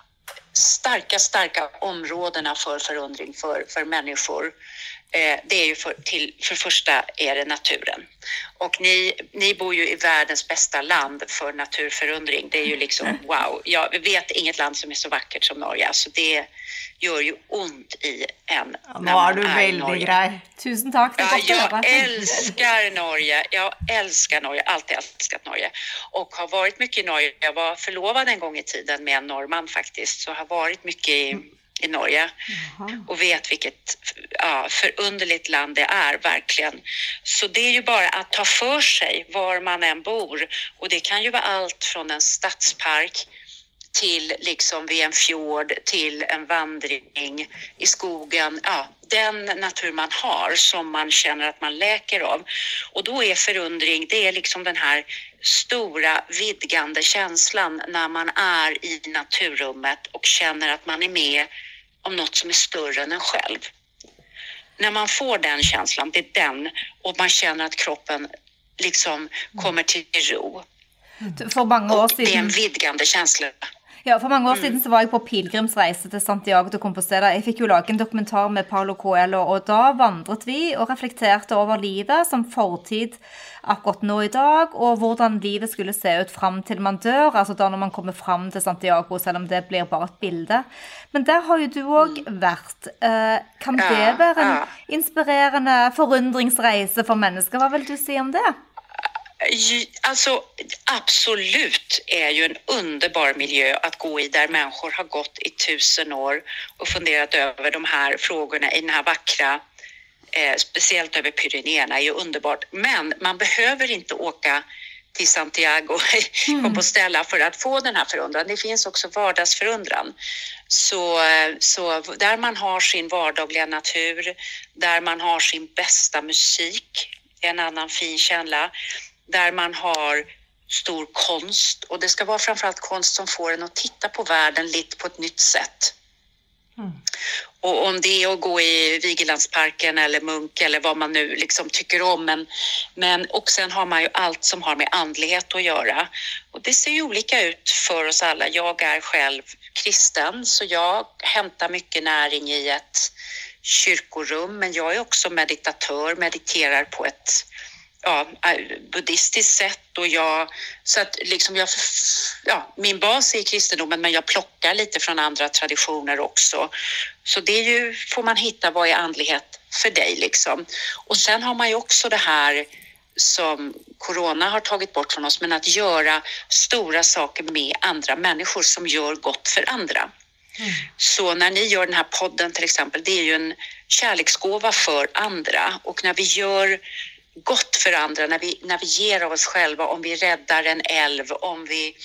starka, starka områdena för förundring för, för människor. Eh, det är ju för, till, för första är det naturen. Och ni, ni bor ju i världens bästa land för naturförundring. Det är ju liksom wow. Jag vet inget land som är så vackert som Norge. Alltså det gör ju ont i en. Ja, när man er du i veldig Norge. grei. Tusen er Ja, jag älskar Norge. Jag älskar Norge, alltid älskat Norge och har varit mycket i Norge. Jag var förlovad en gång i tiden med en norrman faktiskt, så har varit mycket i, i Norge och vet vilket ja, förunderligt land det är, verkligen. Så det är ju bara att ta för sig var man än bor och det kan ju vara allt från en stadspark till liksom vid en fjord, till en vandring i skogen. Ja, den natur man har som man känner att man läker av. Och då är förundring, det är liksom den här stora vidgande känslan när man är i naturrummet och känner att man är med om något som är större än en själv. när man får den känslan, det är den och man känner att kroppen liksom kommer till ro. År Och det är en vidgande känsla. Ja, For mange år siden så var jeg på pilegrimsreise til Santiago de Compostela. Jeg fikk jo lage en dokumentar med Paulo Coelho, og da vandret vi og reflekterte over livet som fortid akkurat nå i dag, og hvordan livet skulle se ut fram til man dør, altså da når man kommer fram til Santiago, selv om det blir bare et bilde. Men der har jo du òg vært. Eh, Kan det være en inspirerende forundringsreise for mennesker? Hva vil du si om det? Alltså absolut är ju en underbar miljö att gå i där människor har gått i tusen år och funderat över de här frågorna i den här vackra, eh, speciellt över Pyrenéerna är ju underbart. Men man behöver inte åka till Santiago i Compostela för att få den här förundran. Det finns också vardagsförundran. Så, så där man har sin vardagliga natur, där man har sin bästa musik, en annan fin källa, där man har stor konst och det ska vara framförallt konst som får en att titta på världen lite på ett nytt sätt. Och om det är att gå i Vigelandsparken eller Munk eller vad man nu liksom tycker om. Men, men, och sen har man ju allt som har med andlighet att göra. Och det ser ju olika ut för oss alla. Jag är själv kristen så jag hämtar mycket näring i ett kyrkorum. Men jag är också meditatör, mediterar på ett ja, buddhistiskt sätt och jag, så att liksom jag, ja, min bas är kristendomen men jag plockar lite från andra traditioner också. Så det är ju, får man hitta vad är andlighet för dig liksom. Och sen har man ju också det här som corona har tagit bort från oss, men att göra stora saker med andra människor som gör gott för andra. Så när ni gör den här podden till exempel, det är ju en kärleksgåva för andra och när vi gör gott för andra, när vi, när vi ger av oss själva, om vi räddar en älv, om vi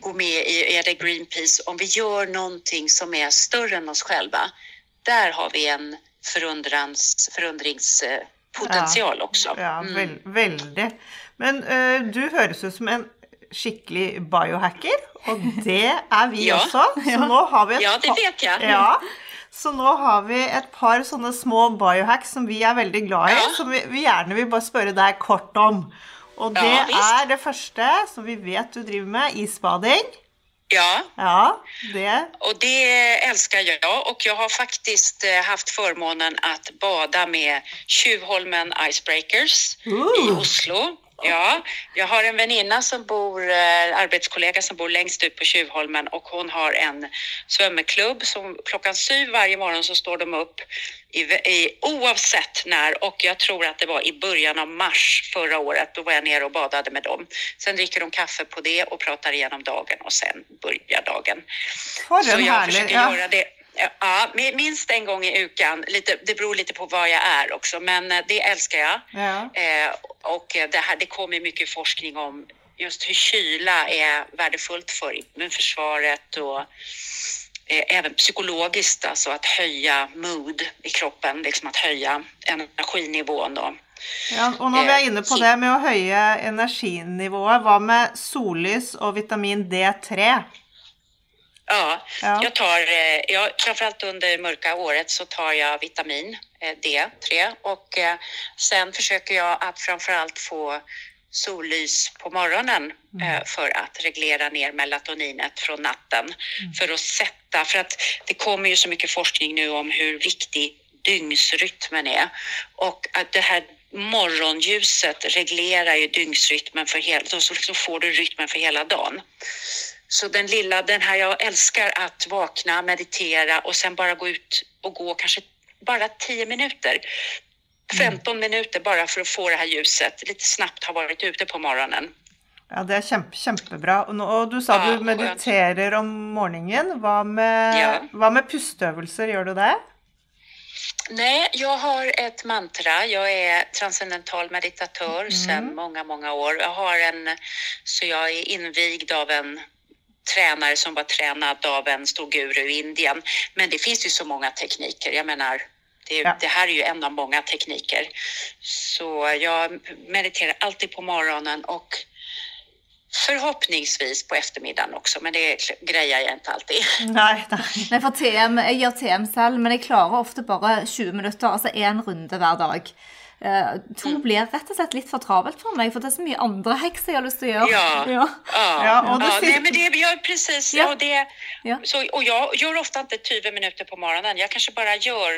går med i är det Greenpeace, om vi gör någonting som är större än oss själva, där har vi en förundrans, förundringspotential också. Ja, Mm. vel, veldig. Men eh, du høres ut som en skikkelig biohacker, og det er vi Ja. også. Så nå har vi et Ja, det vet jeg. Ja, så nå har vi et par sånne små biohacks som vi er veldig glad i, Ja. som vi, vi gjerne vil bare spørre deg kort om. Og det Ja, er det første som vi vet du driver med, isbading. Ja, Ja, det och det älskar jag och jag har faktiskt eh, haft förmånen att bada med Tjuvholmen Icebreakers i Ooh. Oslo. Ja, jag har en väninna som bor, eh, arbetskollega som bor längst ut på Tjuvholmen och hon har en svömmeklubb som klockan sju varje morgon så står de upp i, i, oavsett när och jag tror att det var i början av mars förra året. Då var jag nere och badade med dem. Sen dricker de kaffe på det och pratar igenom dagen och sen börjar dagen. For Så jag herlig försöker ja. göra det ja, mi- minst en gång i ukan. Lite, det beror lite på vad jag är också, men eh, det älskar jag. Ja. Eh, och eh, det, här, det kommer mycket forskning om just hur kyla är värdefullt för immunförsvaret och eh, även psykologiskt, alltså att höja mood i kroppen, liksom att höja energinivån. Då. Ja, og når vi Eh, inne på så- det med å høye energinivået, hva med sollys og vitamin D3? Ja, Ja. jag tar, eh, ja, framförallt under mörka året så tar jag vitamin eh, D3 och eh, sen försöker jag att framförallt få sollys på morgonen eh, för att reglera ner melatoninet från natten. För att sätta, för att det kommer ju så mycket forskning nu om hur viktig dygnsrytmen är och att det här morgonljuset reglerar ju dygnsrytmen för hela, så, så får du rytmen för hela dagen. Så den lilla, den här jag älskar att vakna, meditera och sen bara gå ut och gå kanske bara 10 minuter. 15 minuter bara för att få det här ljuset. Lite snabbt har varit ute på morgonen. Ja, det kjempebra. Og, nå, og du sa Ja, du mediterer om morgenen. Hva med, Ja. med pusteøvelser, gjør du det? Nej, jag har ett mantra. Jag är transcendental meditatör sedan många, många år. Jag har en, så jag är invigd av en tränare som var tränad av en stor guru i Indien. Men det finns ju så många tekniker. Jag menar, det, Ja. det här är ju en av många tekniker. Så jag mediterar alltid på morgonen och Förhoppningsvis på eftermiddagen också, men det grejer jag inte alltid. Nei. Nei, for TM, jeg gjør TM selv, men jeg klarer ofte bare 20 minutter, altså én runde hver dag. Eh, to Mm. blir rett og slett litt for travelt for meg, for det er så mye andre hekser jeg har lyst til å gjøre. Ja. ja. Ja, Ja, och det ja sitter- nej, men det gör precis. Ja. Och, det, Ja. så, och jag gör ofta inte 20 minuter på morgonen. Jag kanske bara gör...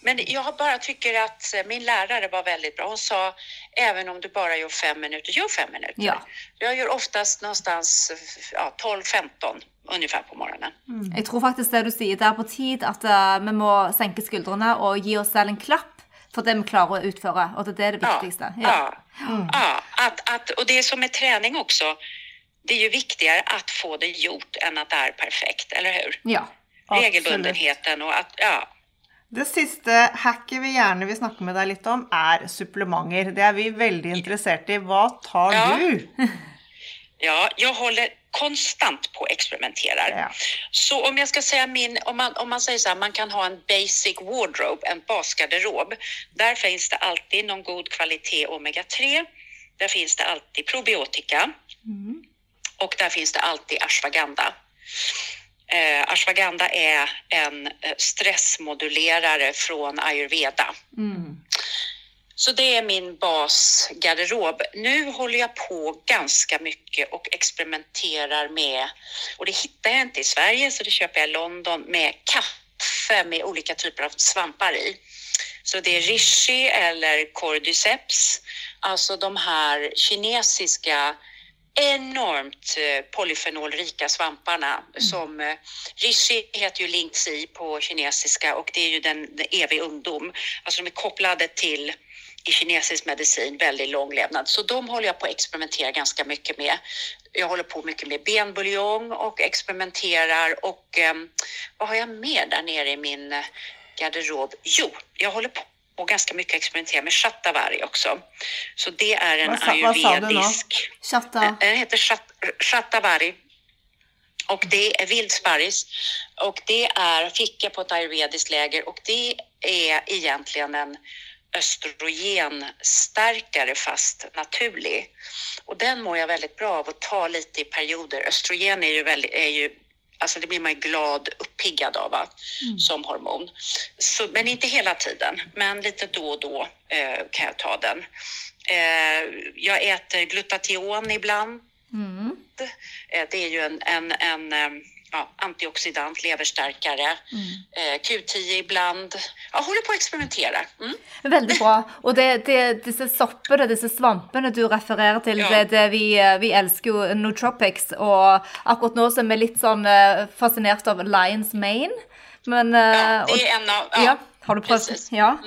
Men jag bara tycker att eh, min lärare var väldigt bra. Hon sa, även om du bara gör fem minuter, gör fem minuter. Ja. Jag gör oftast någonstans ja, 12-15 ungefär på morgonen. Jeg tror faktisk det du sier, det er på tid at eh, vi må senke skuldrene og gi oss selv en klapp for det vi klarer å utføre, og det er det viktigste. Ja, ja att, att, och det är som med träning också. Det är ju viktigare att få det gjort än att det är perfekt, eller hur? ja. Regelbundenheten och att, ja. Det siste hacket vi gjerne vil snakke med deg litt om, er supplementer. Det er vi veldig interessert i. Hva tar Ja. du? Ja, jag håller konstant på och experimenterar. Ja. Så om jag ska säga min, om man, om man säger så här, man kan ha en basic wardrobe, en basgarderob. Där finns det alltid någon god kvalitet omega-3. Där finns det alltid probiotika. Och där finns det alltid ashwagandha. Eh, ashwagandha är en eh, stressmodulerare från ayurveda. Så det är min basgarderob. Nu håller jag på ganska mycket och experimenterar med, och det hittar jag inte i Sverige så det köper jag i London, med kaffe med olika typer av svampar i. Så det är reishi eller cordyceps, alltså de här kinesiska enormt eh, polyfenolrika svamparna som eh, reishi heter ju lingzi på kinesiska och det är ju den, den evig ungdom. Alltså de är kopplade till i kinesisk medicin väldigt lång levnad. Så de håller jag på att experimentera ganska mycket med. Jag håller på mycket med benbuljong och experimenterar och eh, vad har jag mer där nere i min eh, garderob? Jo, jag håller på och ganska mycket experimentera med shatavari också. Så det är en Vad sa- vad sa du ayurvedisk Chatta. den heter Chat- Shatavari. Och det är vildsparris. Och det är, fick jag på ett ayurvediskt läger och det är egentligen en östrogenstärkare fast naturlig. Och den mår jag väldigt bra av att ta lite i perioder. Östrogen är ju väldigt, är ju Alltså det blir man ju glad, uppiggad av va? som hormon. Så, men inte hela tiden, men lite då och då eh, kan jag ta den. Eh, jag äter glutation ibland. Eh, det är ju en, en, en eh, ja, antioxidant, leverstärkare. Eh, Q10 ibland. Jag håller på att experimentera. Mm. Veldig bra. Og det, det, disse soppene, disse svampene du refererer til, Ja. det, det vi, vi elsker jo nootropics. Og akkurat nå så er vi litt sånn eh, fascinert av Lions Mane. Men eh, Ja, det är en av... ja, Har du prøvd? precis. Ja.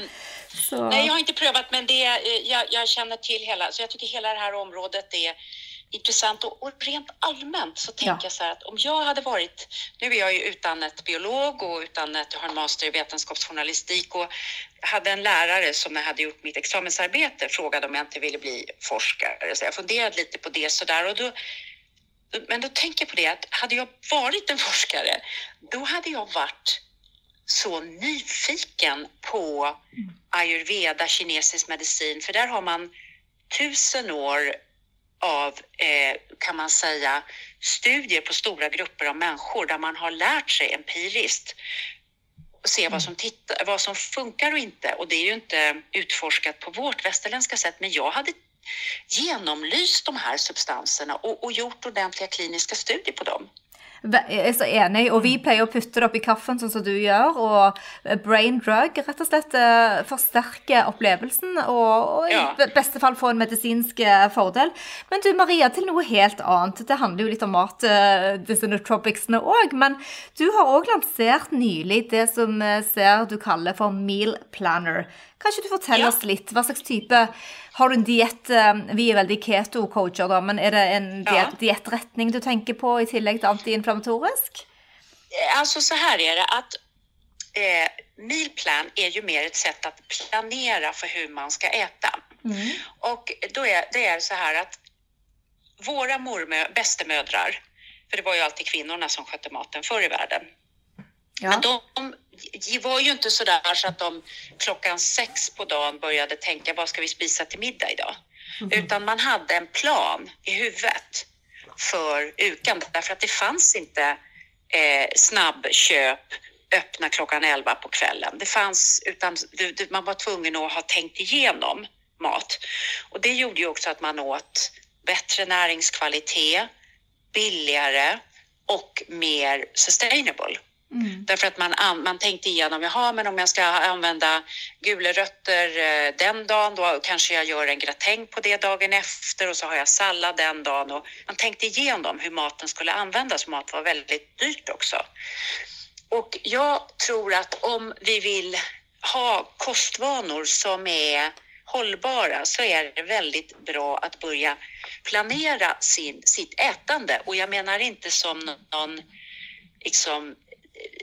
Så, Nej, jag har inte prövat, men det, eh, jag, jag känner till hela, så jag tycker hela det här området är intressant och, och rent allmänt så tänker Ja. jag så här att om jag hade varit, nu är jag ju utannat biolog och utannat, jag har en master i vetenskapsjournalistik och hade en lärare som jag hade gjort mitt examensarbete frågade om jag inte ville bli forskare. Så jag funderade lite på det sådär och då men då tänker jag på det att hade jag varit en forskare, då hade jag varit så nyfiken på ayurveda, kinesisk medicin, för där har man tusen år av, eh, kan man säga, studier på stora grupper av människor där man har lärt sig empiriskt och se vad som, titta, vad som funkar och inte. Och det är ju inte utforskat på vårt västerländska sätt, men jag hade genomlyst de här substanserna och, och gjort ordentliga kliniska studier på dem. Er så enig, og vi pleier å putte det oppi kaffen sånn som du gjør, og brain drug rett og slett eh, forsterker opplevelsen, og, og i beste fall få en medisinsk eh, fordel. Men du Maria, til noe helt annet. Det handler jo litt om mat, eh, disse nootropicsene òg, men du har òg lansert nylig det som eh, ser du kaller for meal planner. Kan ikke du fortelle Ja. oss litt? Hva slags type Har du en diett eh, Vi er veldig keto-coacher, da, men er det en diettretning du tenker på i tillegg til antiinflammatorisk? Eh, Alltså så här är det att eh, mealplan är ju mer ett sätt att planera för hur man ska äta. Och då är det är så här att våra mormö, bästemödrar, för det var ju alltid kvinnorna som skötte maten förr i världen. Ja. Men de, de var ju inte så där så att de klockan sex på dagen började tänka vad ska vi spisa till middag idag? Utan man hade en plan i huvudet. för UKAN därför att det fanns inte eh, snabbköp öppna klockan 11 på kvällen. Det fanns, utan man var tvungen att ha tänkt igenom mat. Och det gjorde ju också att man åt bättre näringskvalitet, billigare och mer sustainable. Mm. Därför att man, man tänkte igenom, jaha, men om jag ska använda gula rötter eh, den dagen, då kanske jag gör en gratäng på det dagen efter och så har jag sallad den dagen. Och man tänkte igenom hur maten skulle användas. Mat var väldigt dyrt också. Och jag tror att om vi vill ha kostvanor som är hållbara så är det väldigt bra att börja planera sin, sitt ätande. Och jag menar inte som någon liksom,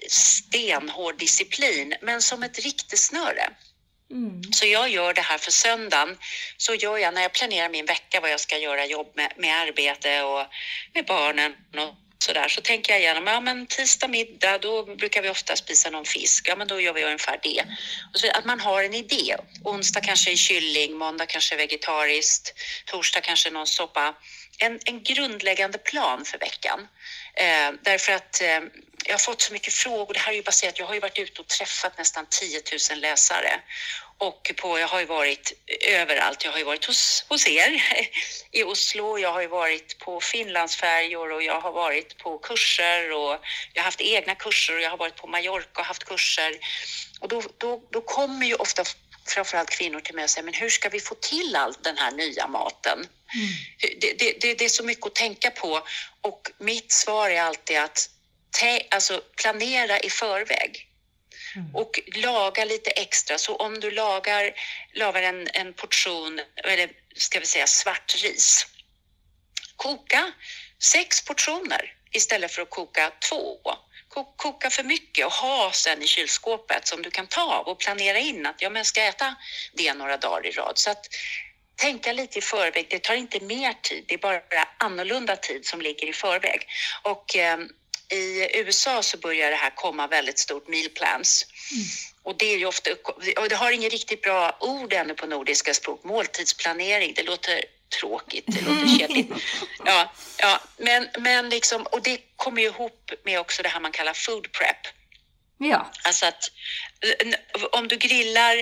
stenhård disciplin, men som ett riktesnöre. Mm. Så jag gör det här för söndagen. Så gör jag när jag planerar min vecka vad jag ska göra jobb med, med arbete och med barnen och så där. Så tänker jag igenom, ja men tisdag middag då brukar vi ofta spisa någon fisk. Ja men då gör vi ungefär det. Och så att man har en idé. Onsdag kanske är kylling, måndag kanske är vegetariskt, torsdag kanske någon soppa. En, en grundläggande plan för veckan. Eh, därför att eh, jag har fått så mycket frågor. Det här är ju baserat, jag har ju varit ute och träffat nästan 10 000 läsare och på, jag har ju varit överallt. Jag har ju varit hos, hos er i Oslo, jag har ju varit på Finlandsfärjor och jag har varit på kurser och jag har haft egna kurser och jag har varit på Mallorca och haft kurser. Och då, då, då kommer ju ofta framförallt kvinnor till mig och säger, men hur ska vi få till all den här nya maten? Mm. Det, det, det, det, är så mycket att tänka på och mitt svar är alltid att alltså, planera i förväg. Mm. Och laga lite extra. Så om du lagar, lagar en, en portion, eller ska vi säga svart ris. Koka sex portioner istället för att koka två. Koka för mycket och ha sen i kylskåpet som du kan ta av och planera in att ja, men jag ska äta det några dagar i rad. Så att tänka lite i förväg. Det tar inte mer tid, det är bara annorlunda tid som ligger i förväg. Och eh, i USA så börjar det här komma väldigt stort meal plans. Mm. Och det är ju ofta, och det har inget riktigt bra ord ännu på nordiska språk, måltidsplanering, det låter tråkigt, det låter kedligt. Ja, ja, men, men liksom, och det kommer ju ihop med också det här man kallar food prep. Ja. Alltså att om du grillar,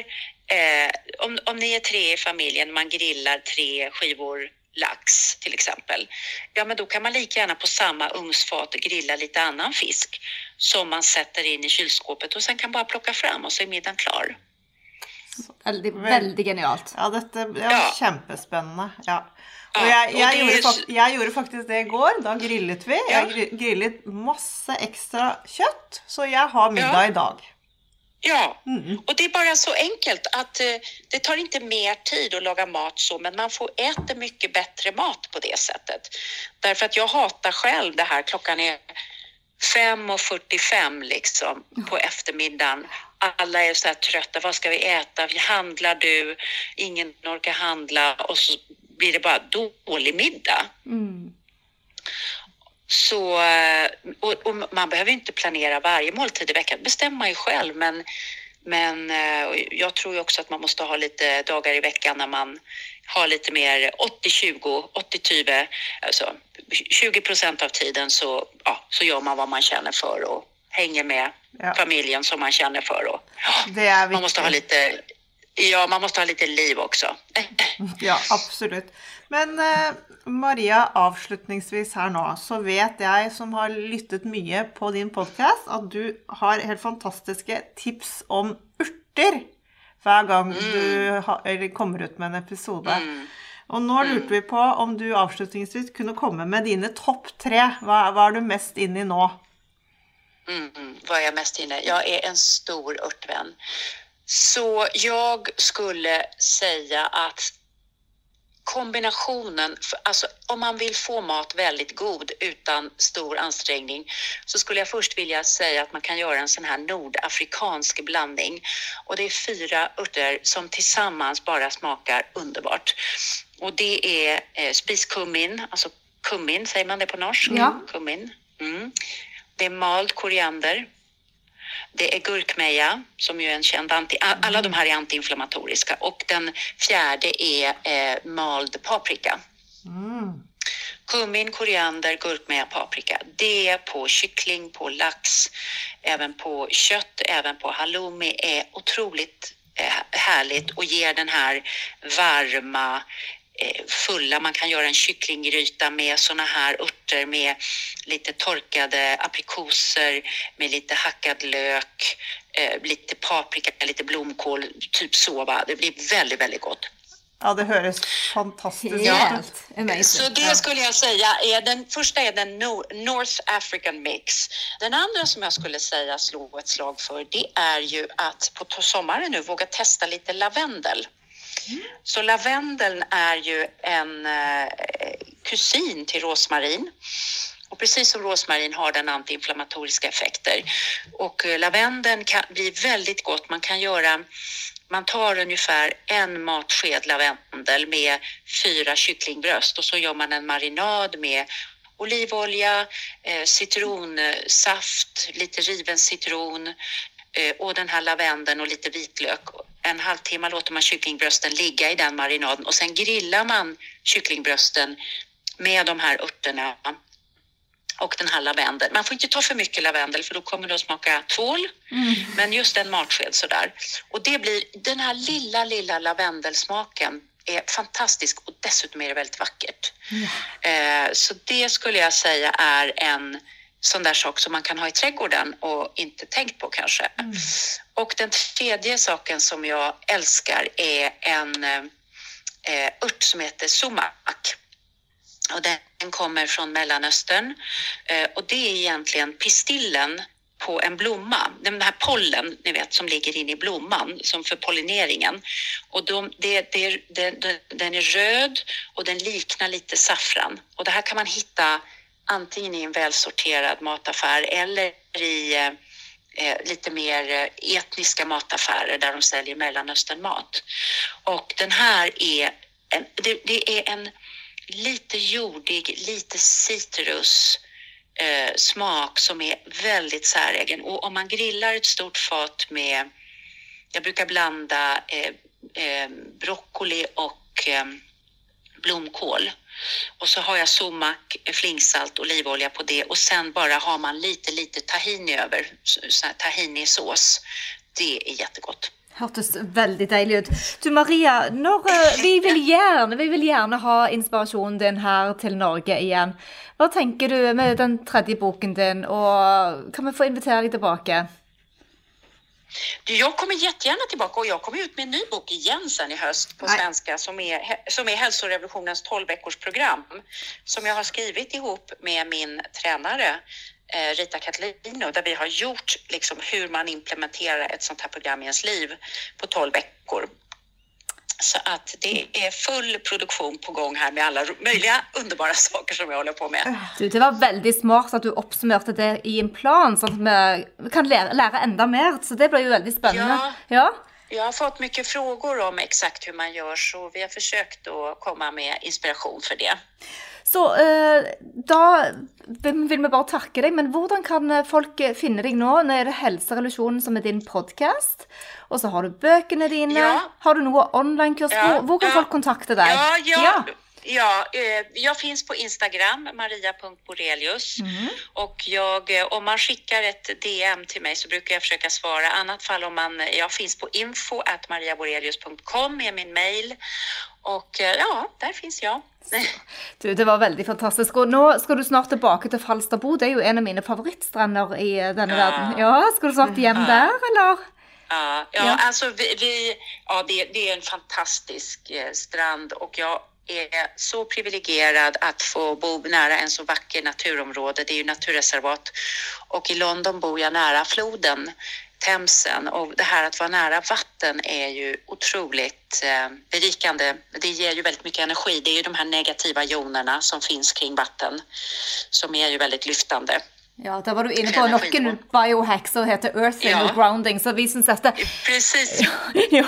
eh, om, om ni är tre i familjen, man grillar tre skivor lax till exempel, ja men då kan man lika gärna på samma ugnsfat grilla lite annan fisk som man sätter in i kylskåpet och sen kan bara plocka fram och så är middagen klar. Väldigt, väldigt genialt. Ja, dette ja, ja. Ja. Og jeg, jeg, gjorde, jeg, gjorde, faktisk det igår. Da grillet vi. Jeg grillet masse extra kött, så jag har middag ja. idag. Ja, mm. och det är bara så enkelt att eh, det tar inte mer tid att laga mat så, men man får äta mycket bättre mat på det sättet. Därför att jag hatar själv det här, klockan är 5.45 liksom på eftermiddagen. Alla är så här trötta, vad ska vi äta? Handlar du? Ingen orkar handla och så blir det bara dålig middag. Mm. Så, eh, och, och, man behöver inte planera varje måltid i veckan, man ju själv. Men, men eh, jag tror ju också att man måste ha lite dagar i veckan när man har lite mer 80-20, 80-20, alltså 20 procent av tiden så, ja, så gör man vad man känner för och hänger med ja. familjen som man känner för. Och, ja, man måste ha lite Ja, man måste ha lite liv också. ja, absolut. Men eh, Maria, avslutningsvis här nu, så vet jag som har lyssnat mycket på din podcast att du har helt fantastiska tips om örter varje gång mm. du har, kommer ut med en episod. Mm. Och nu mm. lurte vi på om du avslutningsvis kunde komma med dina topp tre. Vad, vad är du mest inne i nu? Mm, vad är jag mest inne Jag är en stor örtvän. Så jag skulle säga att kombinationen, alltså om man vill få mat väldigt god utan stor ansträngning så skulle jag först vilja säga att man kan göra en sån här nordafrikansk blandning och det är fyra örter som tillsammans bara smakar underbart. Och det är eh, spiskummin, alltså kummin, säger man det på norsk? Ja. Kummin. Mm. Det är mald koriander, det är gurkmeja som ju är en känd anti... Alla de här är antiinflammatoriska och den fjärde är eh, mald paprika. Mm. Kummin, koriander, gurkmeja, paprika. Det på kyckling, på lax, även på kött, även på halloumi är otroligt eh, härligt och ger den här varma, fulla. Man kan göra en kycklinggryta med såna här örter med lite torkade aprikoser, med lite hackad lök, eh, lite paprika, lite blomkål, typ så. Va? Det blir väldigt, väldigt gott. Ja, det höres fantastiskt ut. Amazing. Så det skulle jag säga är den första är den Nor- North African mix. Den andra som jag skulle säga slå ett slag för det är ju att på sommaren nu våga testa lite lavendel. Mm. Så lavendeln är ju en eh, kusin till rosmarin. Och precis som rosmarin har den antiinflammatoriska effekter. Och eh, lavendeln kan bli väldigt gott. Man kan göra man tar ungefär en matsked lavendel med fyra kycklingbröst och så gör man en marinad med olivolja, eh, citronsaft, lite riven citron och den här lavendeln och lite vitlök. En halvtimme låter man kycklingbrösten ligga i den marinaden och sen grillar man kycklingbrösten med de här örterna och den här lavendeln. Man får inte ta för mycket lavendel för då kommer det att smaka tvål. Men just en matsked sådär. Och det blir den här lilla, lilla lavendelsmaken är fantastisk och dessutom är det väldigt vackert. Eh, så det skulle jag säga är en sån där sak som man kan ha i trädgården och inte tänkt på kanske. Och den tredje saken som jag älskar är en eh, ört som heter sumak. Och den kommer från Mellanöstern eh, och det är egentligen pistillen på en blomma. Den här pollen, ni vet, som ligger inne i blomman som för pollineringen. Och de, det, det, det, den är röd och den liknar lite saffran. Och det här kan man hitta antingen i en välsorterad mataffär eller i eh, eh lite mer eh, etniska mataffärer där de säljer Mellanösternmat. Och den här är en, det, det är en lite jordig, lite citrus eh, smak som är väldigt säregen. Och om man grillar ett stort fat med, jag brukar blanda eh, eh, broccoli och eh, blomkål. Och så har jag sumak, flingsalt, olivolja på det och sen bara har man lite, lite tahini över, sån här tahinisås. Det är jättegott. Hörtes väldigt deilig ut. Du Maria, når, vi, vill gärna vi vill gärna ha inspiration din här till Norge igen. Vad tänker du med den tredje boken din, och kan vi få invitera dig tillbaka? Du, jag kommer jättegärna tillbaka och jag kommer ut med en ny bok igen sen i höst på Nej. svenska som är, som är hälsorevolutionens 12 veckors program som jag har skrivit ihop med min tränare eh, Rita Catlino där vi har gjort liksom hur man implementerar ett sånt här program i ens liv på 12 veckor. Så att det är full produktion på gång här med alla möjliga underbara saker som jag håller på med. Du, det var veldig smart at du oppsummerte det i en plan, sånn at vi kan lære, lære enda mer. Så det blir jo veldig spennende. Ja. Jag har fått mycket frågor om exakt hur man gör så vi har försökt att komma med inspiration för det. Så eh, da vil vi bare takke deg, men hvordan kan eh, folk eh, finne deg nå? Nå er det Helserevolusjonen som er din podkast, og så har du bøkene dine. Ja. Har du noe online-kurs? Ja, Hvor, hvor kan ja. folk kontakte deg? Ja, ja, eh, jag finns på Instagram, maria.borelius. Och jag, om man skickar ett DM till mig så brukar jag försöka svara. annat fall om man, jag finns på info at mariaborelius.com är min mail. Och ja, där finns jag. Du, det var veldig fantastisk. Og nå skal du snart tilbake til Falsterbo. Det er jo en av mine favorittstrender i denne Ja. verden. Ja, Skal du snart hjem der, eller? Ja, ja, Ja. alltså vi, vi ja, det, det är en fantastisk eh, strand och jag är så privilegierad att få bo nära en så vacker naturområde. Det är ju naturreservat och i London bor jag nära floden Themsen och det här att vara nära vatten är ju otroligt eh, berikande. Det ger ju väldigt mycket energi. Det är ju de här negativa jonerna som finns kring vatten som är ju väldigt lyftande. Ja, da var du inne på noen biohack som heter earthing Ja. og grounding, så vi syns dette Precis. ja,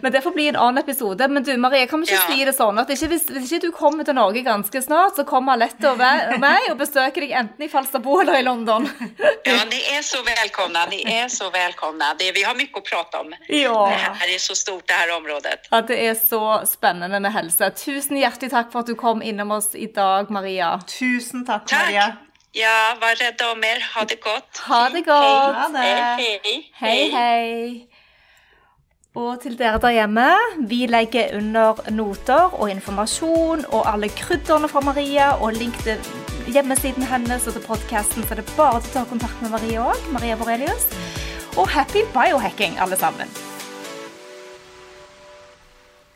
Men det får bli en annen episode. Men du Marie, kan vi ikke Ja. si det sånn at ikke, hvis, hvis ikke du kommer til Norge ganske snart, så kommer Alette og og meg og besøker deg enten i Falsterbo eller i London. Ja, ni är så välkomna. Ni är så välkomna. Det, vi har mycket att prata om. Ja. Det här är så stort, det här området. At det er så spennende med helse. Tusen hjertelig takk for at du kom innom oss i dag, Maria. Tusen takk, Tack. Maria. Ja, var rädda om er. Ha det gott. Ha det godt. Ha det. Hej, hej. Hei, hei. Og til dere der hjemme, vi legger under noter og informasjon og alle krydderne fra Maria og link til hjemmesiden hennes og til podkasten, så det er bare til å ta kontakt med Maria òg. Maria Borelius. Og happy biohacking, alle sammen.